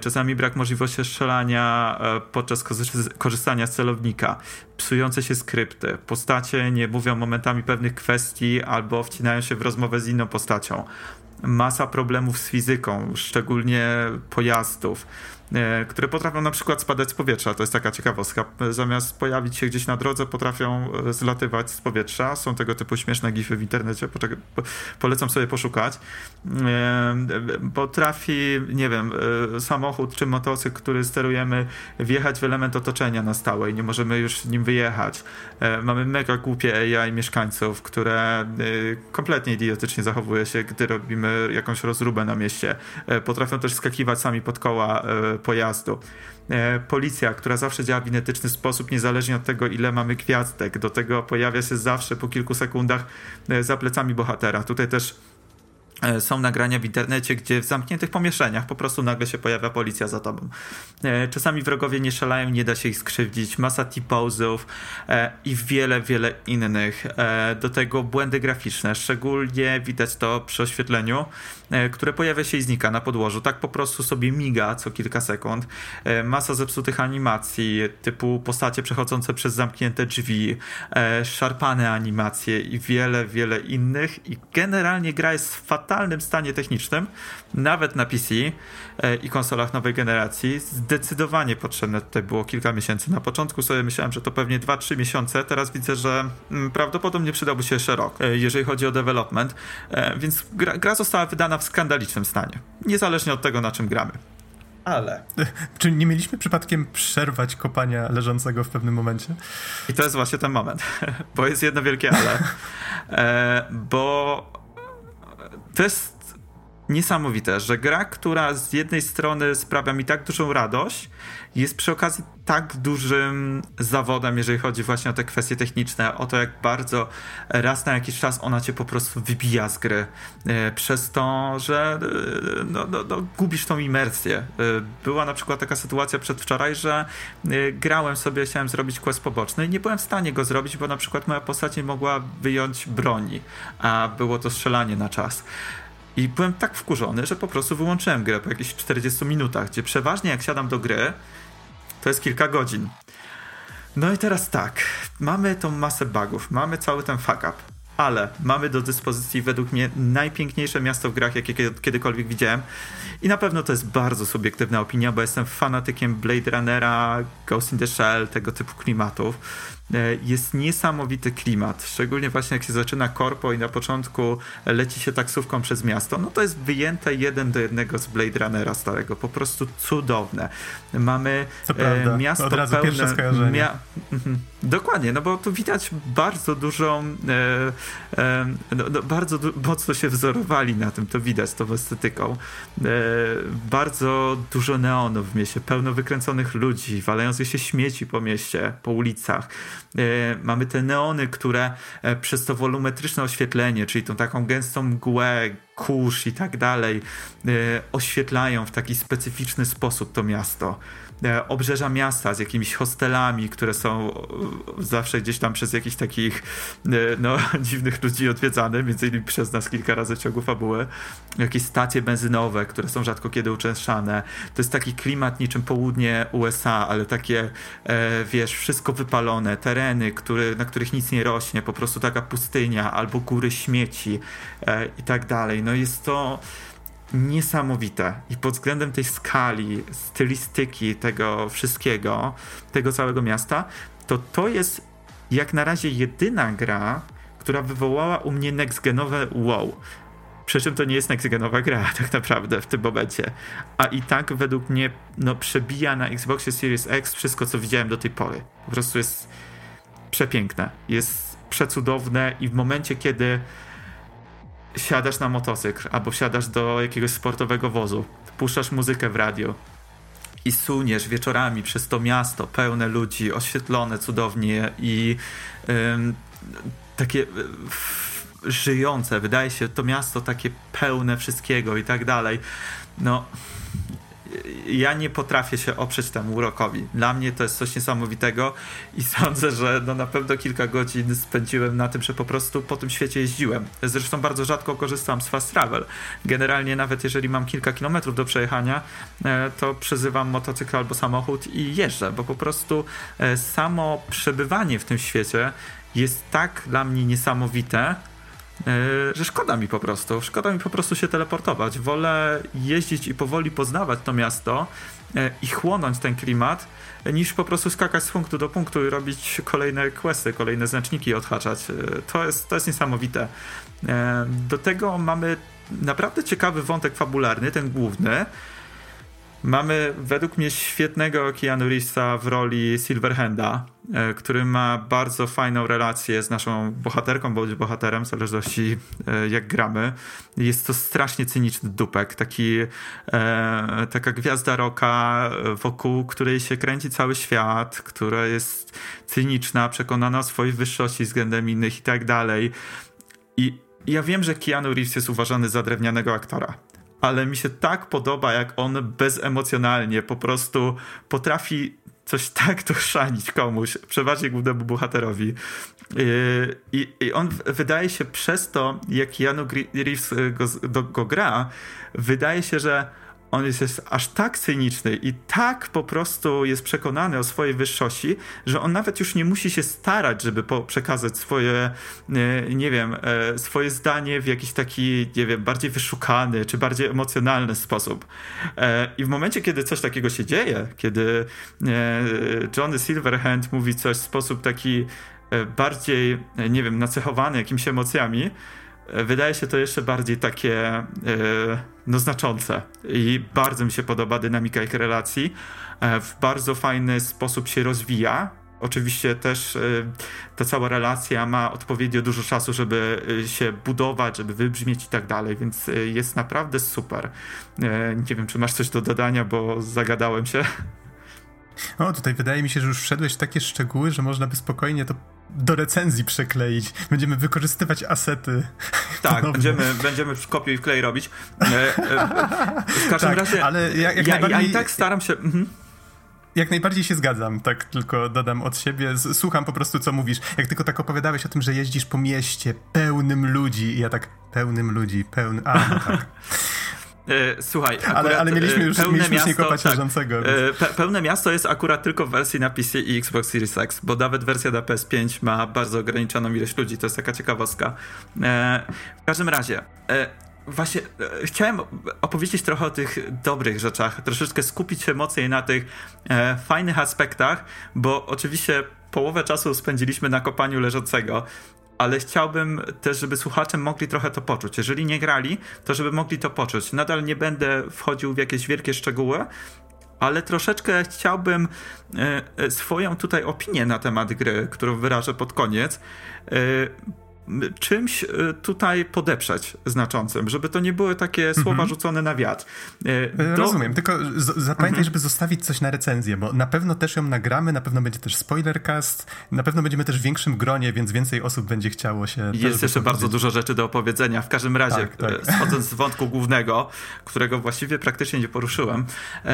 Czasami brak możliwości strzelania podczas korzystania z celownika. Psujące się skrypty. Postacie nie mówią momentami pewnych kwestii albo wcinają się w rozmowę z inną postacią. Masa problemów z fizyką, szczególnie pojazdów które potrafią na przykład spadać z powietrza. To jest taka ciekawostka. Zamiast pojawić się gdzieś na drodze, potrafią e, zlatywać z powietrza. Są tego typu śmieszne gify w internecie. polecam sobie poszukać. E, potrafi, nie wiem, samochód czy motocykl, który sterujemy, wjechać w element otoczenia na stałe i nie możemy już nim wyjechać. Mamy mega głupie AI mieszkańców, które kompletnie idiotycznie zachowuje się, gdy robimy jakąś rozróbę na mieście. Potrafią też skakiwać sami pod koła pojazdu. E, policja, która zawsze działa w inetyczny sposób, niezależnie od tego, ile mamy gwiazdek. Do tego pojawia się zawsze po kilku sekundach e, za plecami bohatera. Tutaj też E, są nagrania w internecie, gdzie w zamkniętych pomieszczeniach po prostu nagle się pojawia policja za tobą. Czasami wrogowie nie szalają, nie da się ich skrzywdzić, masa T-pozów e, i wiele, wiele innych. Do tego błędy graficzne, szczególnie widać to przy oświetleniu, które pojawia się i znika na podłożu. Tak po prostu sobie miga co kilka sekund. Masa zepsutych animacji, typu postacie przechodzące przez zamknięte drzwi, szarpane animacje i wiele, wiele innych. I generalnie gra jest fatalna fatalnym stanie technicznym, nawet na PC e, i konsolach nowej generacji. Zdecydowanie potrzebne tutaj było kilka miesięcy. Na początku sobie myślałem, że to pewnie 2-3 miesiące, teraz widzę, że mm, prawdopodobnie przydałby się jeszcze rok, e, jeżeli chodzi o development, e, więc gra, gra została wydana w skandalicznym stanie, niezależnie od tego, na czym gramy. Ale. Czy nie mieliśmy przypadkiem przerwać kopania leżącego w pewnym momencie? I to jest właśnie ten moment, bo jest jedno wielkie ale. E, bo to jest niesamowite, że gra, która z jednej strony sprawia mi tak dużą radość, jest przy okazji tak dużym zawodem, jeżeli chodzi właśnie o te kwestie techniczne, o to, jak bardzo raz na jakiś czas ona cię po prostu wybija z gry, e, przez to, że e, no, no, no, gubisz tą imersję. E, była na przykład taka sytuacja przedwczoraj, że grałem sobie, chciałem zrobić quest poboczny i nie byłem w stanie go zrobić, bo na przykład moja postać nie mogła wyjąć broni, a było to strzelanie na czas. I byłem tak wkurzony, że po prostu wyłączyłem grę po jakichś 40 minutach, gdzie przeważnie jak siadam do gry, to jest kilka godzin. No i teraz tak, mamy tą masę bugów, mamy cały ten fuck up, ale mamy do dyspozycji według mnie najpiękniejsze miasto w grach, jakie kiedykolwiek widziałem. I na pewno to jest bardzo subiektywna opinia, bo jestem fanatykiem Blade Runnera, Ghost in the Shell, tego typu klimatów. E, jest niesamowity klimat, szczególnie właśnie jak się zaczyna korpo i na początku leci się taksówką przez miasto, no to jest wyjęte jeden do jednego z Blade Runnera starego, po prostu cudowne. Mamy e, miasto Od razu pełne... Mia... Mhm. Dokładnie, no bo tu widać bardzo dużą e, e, no, no, bardzo du mocno się wzorowali na tym, to widać tą estetyką. E, bardzo dużo neonów w mieście, pełno wykręconych ludzi, walających się śmieci po mieście, po ulicach. E, mamy te neony, które e, przez to wolumetryczne oświetlenie, czyli tą taką gęstą mgłę, kurz i tak dalej, e, oświetlają w taki specyficzny sposób to miasto. E, obrzeża miasta z jakimiś hostelami, które są e, zawsze gdzieś tam przez jakichś takich e, no, dziwnych ludzi odwiedzane, między innymi przez nas kilka razy w ciągu fabuły. Jakieś stacje benzynowe, które są rzadko kiedy uczęszczane. To jest taki klimat niczym południe USA, ale takie, wiesz, wszystko wypalone, tereny, który, na których nic nie rośnie, po prostu taka pustynia albo góry śmieci i tak dalej. No jest to niesamowite i pod względem tej skali, stylistyki tego wszystkiego, tego całego miasta, to to jest jak na razie jedyna gra, która wywołała u mnie next-genowe wow. Przy czym to nie jest next-genowa gra tak naprawdę w tym momencie. A i tak według mnie no, przebija na Xboxie Series X wszystko, co widziałem do tej pory. Po prostu jest przepiękne, jest przecudowne i w momencie, kiedy siadasz na motocykl albo wsiadasz do jakiegoś sportowego wozu, puszczasz muzykę w radio i suniesz wieczorami przez to miasto pełne ludzi, oświetlone cudownie i takie żyjące, wydaje się to miasto takie pełne wszystkiego i tak dalej. No ja nie potrafię się oprzeć temu urokowi. Dla mnie to jest coś niesamowitego i sądzę, że no na pewno kilka godzin spędziłem na tym, że po prostu po tym świecie jeździłem. Zresztą bardzo rzadko korzystam z fast travel. Generalnie nawet jeżeli mam kilka kilometrów do przejechania, e, to przezywam motocykl albo samochód i jeżdżę, bo po prostu e, samo przebywanie w tym świecie jest tak dla mnie niesamowite, że szkoda mi po prostu. Szkoda mi po prostu się teleportować. Wolę jeździć i powoli poznawać to miasto e, i chłonąć ten klimat, niż po prostu skakać z punktu do punktu i robić kolejne questy, kolejne znaczniki odhaczać. To jest, to jest niesamowite. Do tego mamy naprawdę ciekawy wątek fabularny, ten główny, Mamy według mnie świetnego Keanu Reevesa w roli Silverhanda, który ma bardzo fajną relację z naszą bohaterką, bądź bohaterem, w zależności e, jak gramy. Jest to strasznie cyniczny dupek, taki, e, taka gwiazda roka, wokół której się kręci cały świat, która jest cyniczna, przekonana o swojej wyższości względem innych i tak dalej. I ja wiem, że Keanu Reeves jest uważany za drewnianego aktora, ale mi się tak podoba, jak on bezemocjonalnie po prostu potrafi coś tak doszanić komuś, przeważnie głównemu bohaterowi. Yy, I, I, on wydaje się przez to, jak Keanu Reeves go, go gra, wydaje się, że on jest, jest, aż tak cyniczny i tak po prostu jest przekonany o swojej wyższości, że on nawet już nie musi się starać, żeby przekazać swoje, nie, nie wiem, e, swoje zdanie w jakiś taki, nie wiem, bardziej wyszukany czy bardziej emocjonalny sposób. E, I w momencie, kiedy coś takiego się dzieje, kiedy e, Johnny Silverhand mówi coś w sposób taki bardziej, nie wiem, nacechowany jakimiś emocjami, wydaje się to jeszcze bardziej takie e, no, znaczące i bardzo mi się podoba dynamika ich relacji. E, w bardzo fajny sposób się rozwija. Oczywiście też e, ta cała relacja ma odpowiednio dużo czasu, żeby się budować, żeby wybrzmieć i tak dalej, więc jest naprawdę super. Nie wiem, czy masz coś do dodania, bo zagadałem się. O, tutaj wydaje mi się, że już wszedłeś w takie szczegóły, że można by spokojnie to do recenzji przekleić. Będziemy wykorzystywać asety. Tak, będziemy, będziemy kopiuj i wklej robić. E, e, w każdym tak, razie. Ale jak, jak ja, najbardziej... ja i tak staram się. Mhm. Jak najbardziej się zgadzam, tak tylko dodam od siebie. Słucham po prostu, co mówisz. Jak tylko tak opowiadałeś o tym, że jeździsz po mieście pełnym ludzi, i ja tak pełnym ludzi, pełny. A, no tak. E, słuchaj, ale, ale mieliśmy już, pełne mieliśmy miasto, kopać tak, e, Pe pełne miasto jest akurat tylko w wersji na PC i Xbox Series X, bo nawet wersja na PS5 ma bardzo ograniczoną ilość ludzi, to jest taka ciekawostka. E, w każdym razie, właśnie chciałem opowiedzieć trochę o tych dobrych rzeczach, troszeczkę skupić się mocniej na tych fajnych aspektach, bo oczywiście połowę czasu spędziliśmy na kopaniu leżącego, ale chciałbym też, żeby słuchacze mogli trochę to poczuć. Jeżeli nie grali, to żeby mogli to poczuć. Nadal nie będę wchodził w jakieś wielkie szczegóły, ale troszeczkę chciałbym e, e, swoją tutaj opinię na temat gry, którą wyrażę pod koniec, e, czymś e, tutaj podeprzeć znaczącym, żeby to nie były takie słowa mhm. rzucone na wiatr. E, e, do... Rozumiem, tylko zapamiętaj, mhm. żeby zostawić coś na recenzję, bo na pewno też ją nagramy, na pewno będzie też spoilercast, na pewno będziemy też w większym gronie, więc więcej osób będzie chciało się... Jest jeszcze bardzo dużo rzeczy do opowiedzenia. W każdym razie, tak, tak. schodząc z wątku głównego, którego właściwie praktycznie nie poruszyłem,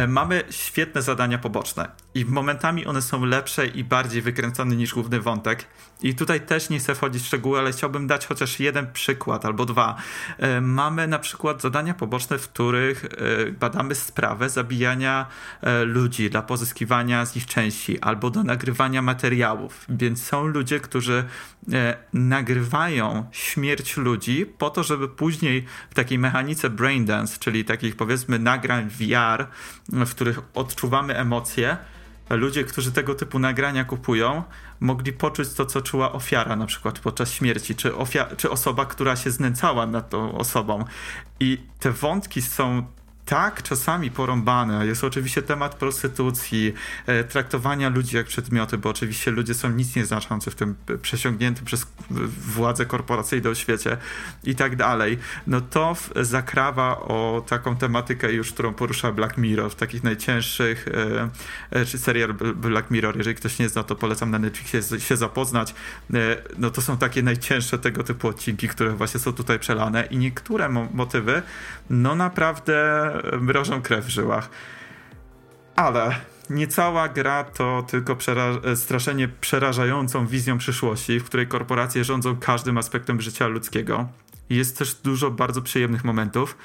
mamy świetne zadania poboczne i momentami one są lepsze i bardziej wykręcone niż główny wątek. I tutaj też nie chcę wchodzić w szczegóły, ale chciałbym dać chociaż jeden przykład albo dwa. E, mamy na przykład zadania poboczne, w których e, badamy sprawę zabijania e, ludzi dla pozyskiwania z nich części albo do nagrywania materiałów. Więc są ludzie, którzy nagrywają śmierć ludzi po to, żeby później w takiej mechanice braindance, czyli takich powiedzmy nagrań VR, w których odczuwamy emocje, ludzie, którzy tego typu nagrania kupują, mogli poczuć to, co czuła ofiara na przykład podczas śmierci, czy, czy osoba, która się znęcała nad tą osobą. I te wątki są tak czasami porąbane. Jest oczywiście temat prostytucji, e, traktowania ludzi jak przedmioty, bo oczywiście ludzie są nic nieznaczący w tym przesiągniętym przez władze korporacyjne w świecie i tak dalej. No to zakrawa o taką tematykę już, którą porusza Black Mirror w takich najcięższych, e, e, czy serial Black Mirror, jeżeli ktoś nie zna, to polecam na Netflixie się zapoznać. No to są takie najcięższe tego typu odcinki, które właśnie są tutaj przelane i niektóre motywy, no naprawdę mrożą krew w żyłach. Ale nie cała gra to tylko przera- straszenie przerażającą wizją przyszłości, w której korporacje rządzą każdym aspektem życia ludzkiego. Jest też dużo bardzo przyjemnych momentów.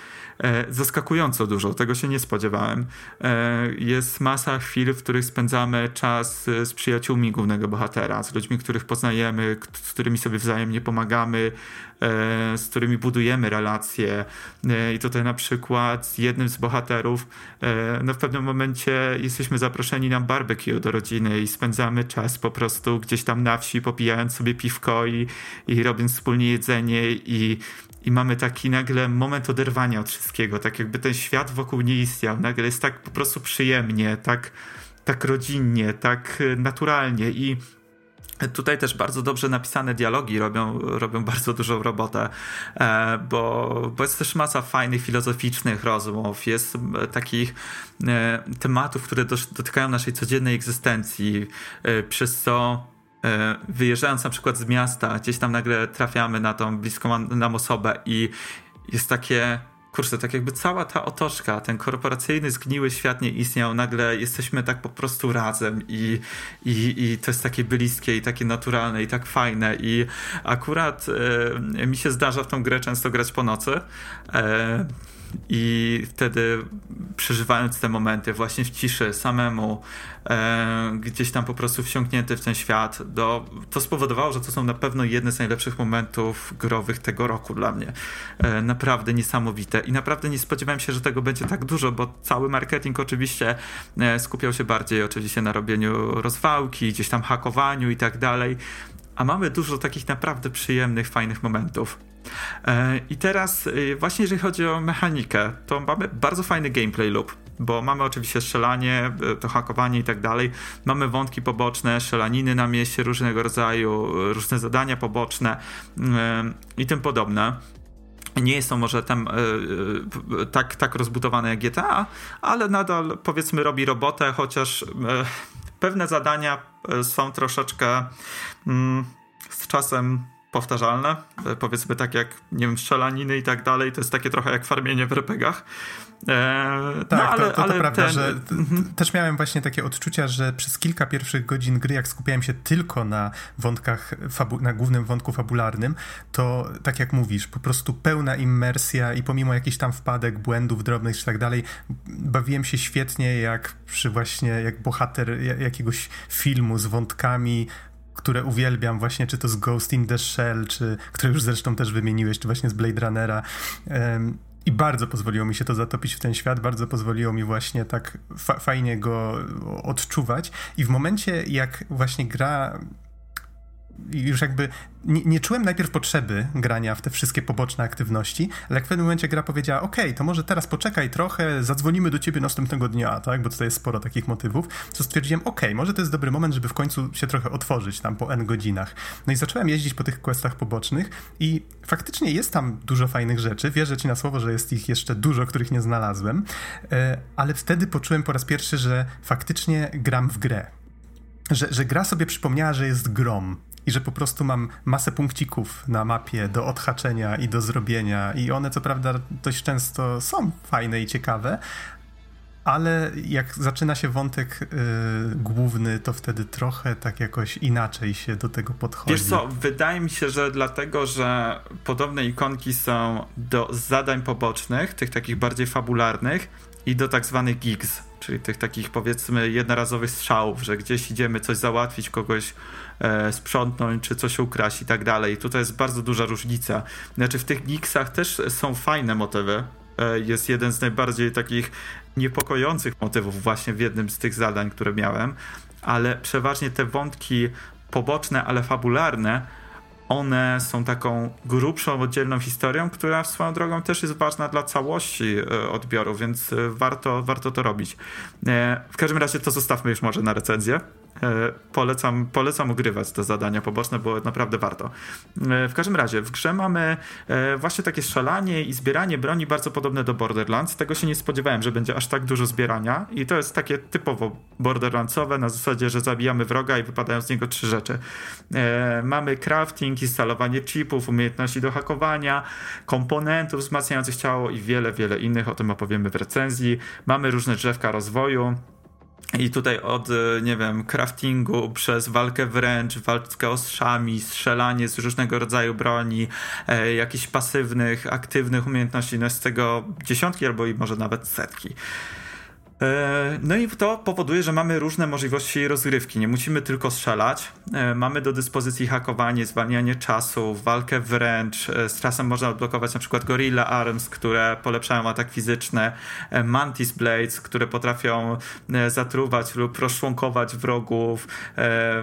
E, zaskakująco dużo, tego się nie spodziewałem. E, jest masa chwil, w których spędzamy czas z przyjaciółmi głównego bohatera, z ludźmi, których poznajemy, z którymi sobie wzajemnie pomagamy, e, z którymi budujemy relacje. I tutaj na przykład jednym z bohaterów, no w pewnym momencie jesteśmy zaproszeni na barbecue do rodziny i spędzamy czas po prostu gdzieś tam na wsi, popijając sobie piwko i, i robiąc wspólnie jedzenie i i mamy taki nagle moment oderwania od wszystkiego, tak jakby ten świat wokół nie istniał. Nagle jest tak po prostu przyjemnie, tak, tak rodzinnie, tak e, naturalnie i Tutaj też bardzo dobrze napisane dialogi robią, robią bardzo dużą robotę, e, bo, bo jest też masa fajnych filozoficznych rozmów, jest takich e, tematów, które dotykają naszej codziennej egzystencji, przez co wyjeżdżając na przykład z miasta, gdzieś tam nagle trafiamy na tą bliską nam osobę i jest takie kurczę, tak jakby cała ta otoczka, ten korporacyjny, zgniły świat nie istniał, nagle jesteśmy tak po prostu razem i, i, i to jest takie bliskie i takie naturalne i tak fajne i akurat e, mi się zdarza w tą grę często grać po nocy. E, i wtedy przeżywając te momenty właśnie w ciszy, samemu, e, gdzieś tam po prostu wsiąknięty w ten świat, do, to spowodowało, że to są na pewno jedne z najlepszych momentów growych tego roku dla mnie. E, naprawdę niesamowite i naprawdę nie spodziewałem się, że tego będzie tak dużo, bo cały marketing oczywiście e, skupiał się bardziej oczywiście na robieniu rozwałki, gdzieś tam hakowaniu i tak dalej, a mamy dużo takich naprawdę przyjemnych, fajnych momentów. E, I teraz e, właśnie jeżeli chodzi o mechanikę, to mamy bardzo fajny gameplay loop, bo mamy oczywiście strzelanie, e, to hakowanie i tak dalej. Mamy wątki poboczne, strzelaniny na mieście różnego rodzaju, różne zadania poboczne i tym podobne. Nie to może tam tak, tak rozbudowane jak GTA, ale nadal powiedzmy robi robotę, chociaż pewne zadania są troszeczkę mm, z czasem powtarzalne, e, powiedzmy tak jak, nie wiem, strzelaniny i tak dalej, to jest takie trochę jak farmienie w RPGach. E, no, tak, ale, to, to, to ale prawda, ten... że mhm. też miałem właśnie takie odczucia, że przez kilka pierwszych godzin gry, jak skupiałem się tylko na wątkach, na głównym wątku fabularnym, to tak jak mówisz, po prostu pełna immersja i pomimo jakichś tam wpadek, błędów drobnych czy tak dalej, bawiłem się świetnie jak przy właśnie, jak bohater jakiegoś filmu z wątkami które uwielbiam, właśnie czy to z Ghost in the Shell, czy które już zresztą też wymieniłeś, czy właśnie z Blade Runnera. Um, i bardzo pozwoliło mi się to zatopić w ten świat, bardzo pozwoliło mi właśnie tak fa fajnie go odczuwać. I w momencie, jak właśnie gra już jakby nie, nie, czułem najpierw potrzeby grania w te wszystkie poboczne aktywności, ale jak w pewnym momencie gra powiedziała, ok, to może teraz poczekaj trochę, zadzwonimy do ciebie następnego dnia, tak, bo tutaj jest sporo takich motywów, to stwierdziłem, ok, może to jest dobry moment, żeby w końcu się trochę otworzyć tam po n godzinach. No i zacząłem jeździć po tych questach pobocznych i faktycznie jest tam dużo fajnych rzeczy, wierzę ci na słowo, że jest ich jeszcze dużo, których nie znalazłem, e, ale wtedy poczułem po raz pierwszy, że faktycznie gram w grę. Że, że gra sobie przypomniała, że jest grom, i że po prostu mam masę punkcików na mapie do odhaczenia i do zrobienia i one co prawda dość często są fajne i ciekawe, ale jak zaczyna się wątek yy, główny, to wtedy trochę tak jakoś inaczej się do tego podchodzi. Wiesz co, wydaje mi się, że dlatego, że podobne ikonki są do zadań pobocznych, tych takich bardziej fabularnych i do tak zwanych gigs, czyli tych takich powiedzmy jednorazowych strzałów, że gdzieś idziemy coś załatwić, kogoś e, sprzątnąć, czy coś ukraść i tak dalej. Tutaj jest bardzo duża różnica. Znaczy w tych gigsach też są fajne motywy. E, jest jeden z najbardziej takich niepokojących motywów właśnie w jednym z tych zadań, które miałem, ale przeważnie te wątki poboczne, ale fabularne one są taką grubszą, oddzielną historią, która swoją drogą też jest ważna dla całości e, odbioru, więc warto, warto to robić. W każdym razie to zostawmy już może na recenzję. E, polecam, polecam ogrywać te zadania poboczne, bo naprawdę warto. E, w każdym razie, w grze mamy e, właśnie takie strzelanie i zbieranie broni bardzo podobne do Borderlands. Tego się nie spodziewałem, że będzie aż tak dużo zbierania i to jest takie typowo Borderlandsowe na zasadzie, że zabijamy wroga i wypadają z niego trzy rzeczy. Mamy crafting, instalowanie chipów, umiejętności do hakowania, komponentów wzmacniających ciało i wiele, wiele innych. O tym opowiemy w recenzji. Mamy różne drzewka rozwoju. I tutaj od, e, nie wiem, craftingu przez walkę wręcz, walkę ostrzami, strzelanie z różnego rodzaju broni, e, jakichś pasywnych, aktywnych umiejętności, no z tego dziesiątki albo i może nawet setki. E, no i to powoduje, że mamy różne możliwości rozgrywki. Nie musimy tylko strzelać. E, mamy do dyspozycji hakowanie, zwalnianie czasu, walkę wręcz. E, z czasem można odblokować na przykład Gorilla Arms, które polepszają atak fizyczny, Mantis Blades, które potrafią zatruwać lub rozczłonkować wrogów.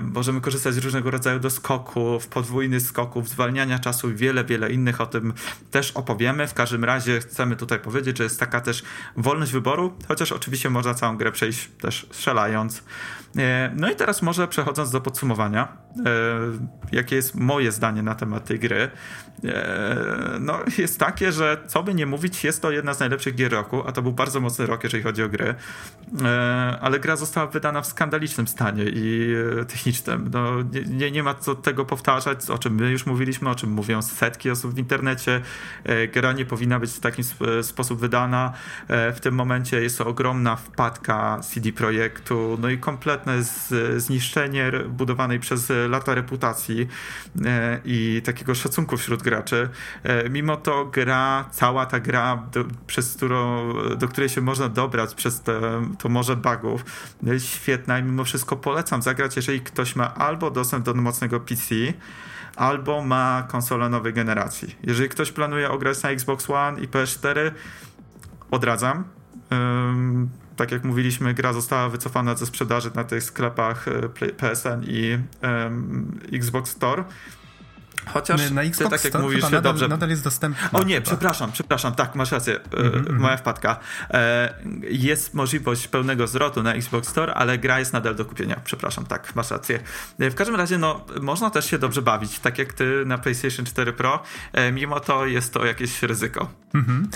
Możemy korzystać z różnego rodzaju doskoków, podwójnych skoków, zwalniania czasu i wiele, wiele innych. O tym też opowiemy. W każdym razie chcemy tutaj powiedzieć, że jest taka też wolność wyboru, chociaż oczywiście oczywiście można całą grę przejść też strzelając. E, no i teraz może przechodząc do podsumowania, jakie jest moje zdanie na temat tej gry. E, no, jest takie, że co by nie mówić, jest to jedna z najlepszych gier roku, a to był bardzo mocny rok, jeżeli chodzi o gry. Ale gra została wydana w skandalicznym stanie i technicznym. No, nie, nie ma co tego powtarzać, o czym my już mówiliśmy, o czym mówią setki osób w internecie. Gra nie powinna być w taki sposób wydana. W tym momencie jest to ogromna wpadka CD Projektu, no i kompletne zniszczenie budowanej przez lata reputacji i takiego szacunku wśród graczy. E, mimo to gra, cała ta gra, do, przez którą, do której się można dobrać przez te, to morze bugów, jest świetna i mimo wszystko polecam zagrać, jeżeli ktoś ma albo dostęp do mocnego PC, albo ma konsolę nowej generacji. Jeżeli ktoś planuje ograć na Xbox One i PS4, odradzam. Um, tak jak mówiliśmy, gra została wycofana ze sprzedaży na tych sklepach e, PSN i um, Xbox Store. Chociaż na Xbox ty, tak jak mówisz, nadal, dobrze. nadal jest dostępny. O nie, chyba. przepraszam, przepraszam, tak, masz rację, mm-hmm. moja wpadka. E, jest możliwość pełnego zwrotu na Xbox Store, ale gra jest nadal do kupienia. Przepraszam, tak, masz rację. W każdym razie, no, można też się dobrze bawić, tak jak ty na PlayStation 4 Pro. Mimo to jest to jakieś ryzyko. Mm-hmm.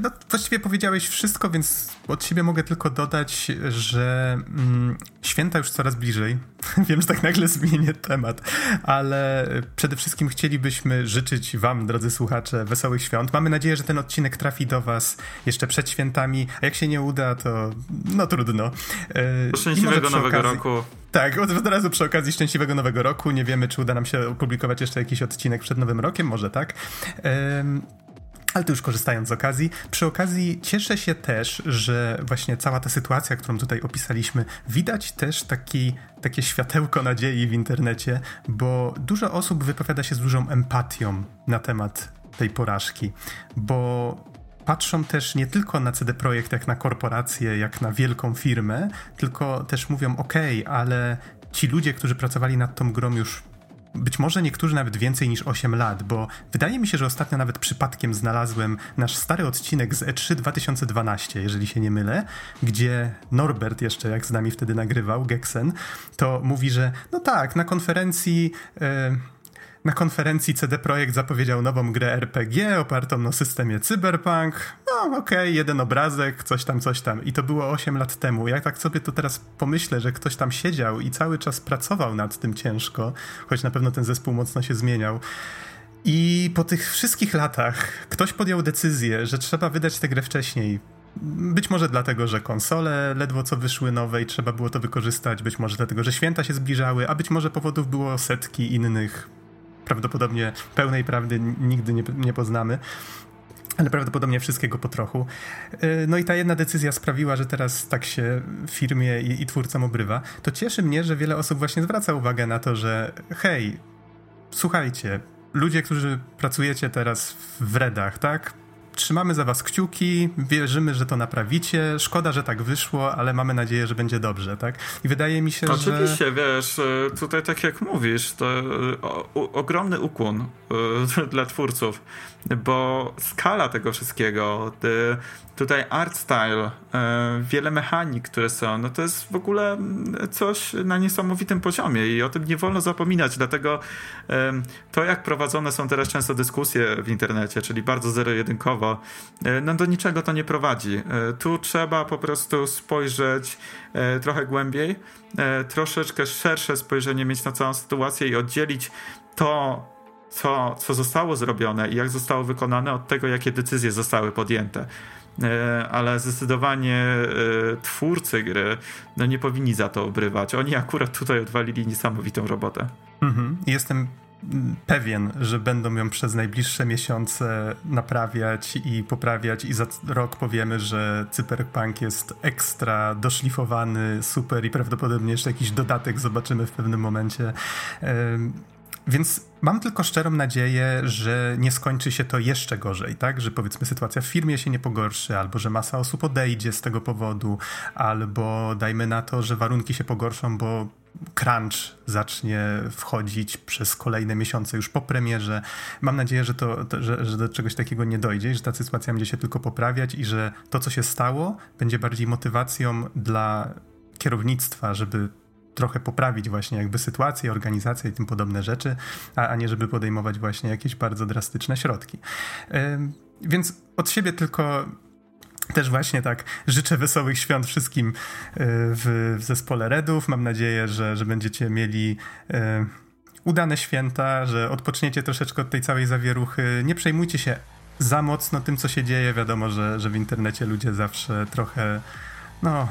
No, właściwie powiedziałeś wszystko, więc od siebie mogę tylko dodać, że mm, święta już coraz bliżej. Wiem, że tak nagle zmienię temat, ale przede wszystkim chcielibyśmy życzyć Wam, drodzy słuchacze, wesołych świąt. Mamy nadzieję, że ten odcinek trafi do Was jeszcze przed świętami, a jak się nie uda, to no trudno. E, Szczęśliwego nowego okazji... roku. Tak, od razu przy okazji szczęśliwego nowego roku. Nie wiemy, czy uda nam się opublikować jeszcze jakiś odcinek przed nowym rokiem, może tak. Ale to już korzystając z okazji, przy okazji cieszę się też, że właśnie cała ta sytuacja, którą tutaj opisaliśmy, widać też taki, takie światełko nadziei w internecie, bo dużo osób wypowiada się z dużą empatią na temat tej porażki, bo patrzą też nie tylko na CD Projekt jak na korporację, jak na wielką firmę, tylko też mówią: OK, ale ci ludzie, którzy pracowali nad tą grą już być może niektórzy nawet więcej niż 8 lat, bo wydaje mi się, że ostatnio nawet przypadkiem znalazłem nasz stary odcinek z E3 2012, jeżeli się nie mylę, gdzie Norbert jeszcze, jak z nami wtedy nagrywał, Geksen, to mówi, że no tak, na konferencji... Yy, na konferencji CD Projekt zapowiedział nową grę RPG opartą na systemie Cyberpunk. No okej, okay, jeden obrazek, coś tam, coś tam. I to było 8 lat temu. Jak tak sobie to teraz pomyślę, że ktoś tam siedział i cały czas pracował nad tym ciężko, choć na pewno ten zespół mocno się zmieniał. I po tych wszystkich latach ktoś podjął decyzję, że trzeba wydać tę grę wcześniej. Być może dlatego, że konsole ledwo co wyszły nowe i trzeba było to wykorzystać, być może dlatego, że święta się zbliżały, a być może powodów było setki innych prawdopodobnie pełnej prawdy nigdy nie, nie poznamy ale prawdopodobnie wszystkiego po trochu. Y, no i ta jedna decyzja sprawiła, że teraz tak się firmie i, i twórcom obrywa. To cieszy mnie, że wiele osób właśnie zwraca uwagę na to, że hej, słuchajcie, ludzie, którzy pracujecie teraz w redach, tak? Trzymamy za was kciuki, wierzymy, że to naprawicie. Szkoda, że tak wyszło, ale mamy nadzieję, że będzie dobrze, tak? I wydaje mi się, Oczywiście, że... Oczywiście, wiesz, e, tutaj tak jak mówisz, to e, ogromny ukłon y, dla twórców, bo skala tego wszystkiego, tutaj art style, wiele mechanik, które są, no to jest w ogóle coś na niesamowitym poziomie i o tym nie wolno zapominać, dlatego to jak prowadzone są teraz często dyskusje w internecie, czyli bardzo zero-jedynkowo, no do niczego to nie prowadzi. Tu trzeba po prostu spojrzeć trochę głębiej, troszeczkę szersze spojrzenie mieć na całą sytuację i oddzielić to, co, co zostało zrobione i jak zostało wykonane od tego, jakie decyzje zostały podjęte. E, ale zdecydowanie e, twórcy gry no nie powinni za to obrywać. Oni akurat tutaj odwalili niesamowitą robotę. Mhm. Jestem pewien, że będą ją przez najbliższe miesiące naprawiać i poprawiać i za rok powiemy, że Cyberpunk jest ekstra doszlifowany, super i prawdopodobnie jeszcze jakiś dodatek zobaczymy w pewnym momencie. Więc mam tylko szczerą nadzieję, że nie skończy się to jeszcze gorzej, tak? Że powiedzmy sytuacja w firmie się nie pogorszy, albo że masa osób odejdzie z tego powodu, albo dajmy na to, że warunki się pogorszą, bo crunch zacznie wchodzić przez kolejne miesiące już po premierze. Mam nadzieję, że, to, to że, że do czegoś takiego nie dojdzie że ta sytuacja będzie się tylko poprawiać i że to, co się stało, będzie bardziej motywacją dla kierownictwa, żeby trochę poprawić właśnie jakby sytuację, organizację i tym podobne rzeczy, a, a nie żeby podejmować właśnie jakieś bardzo drastyczne środki. Yy, więc od siebie tylko też właśnie tak życzę wesołych świąt wszystkim e, w, w zespole Redów. Mam nadzieję, że, że będziecie mieli e, udane święta, że odpoczniecie troszeczkę od tej całej zawieruchy. Nie przejmujcie się za mocno tym, co się dzieje. Wiadomo, że, że w internecie ludzie zawsze trochę no,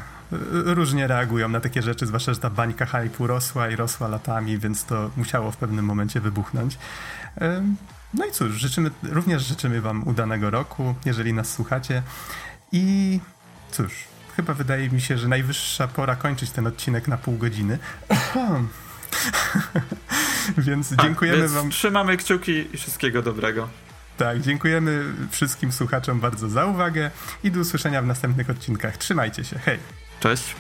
różnie reagują na takie rzeczy, zwłaszcza, że ta bańka hypu rosła i rosła latami, więc to musiało w pewnym momencie wybuchnąć. E, no i cóż, życzymy, również życzymy Wam udanego roku, jeżeli nas słuchacie. I cóż, chyba wydaje mi się, że najwyższa pora kończyć ten odcinek na pół godziny. więc tak, dziękujemy więc wam. Trzymamy kciuki i wszystkiego dobrego. Tak, dziękujemy wszystkim słuchaczom bardzo za uwagę i do usłyszenia w następnych odcinkach. Trzymajcie się, hej! Cześć!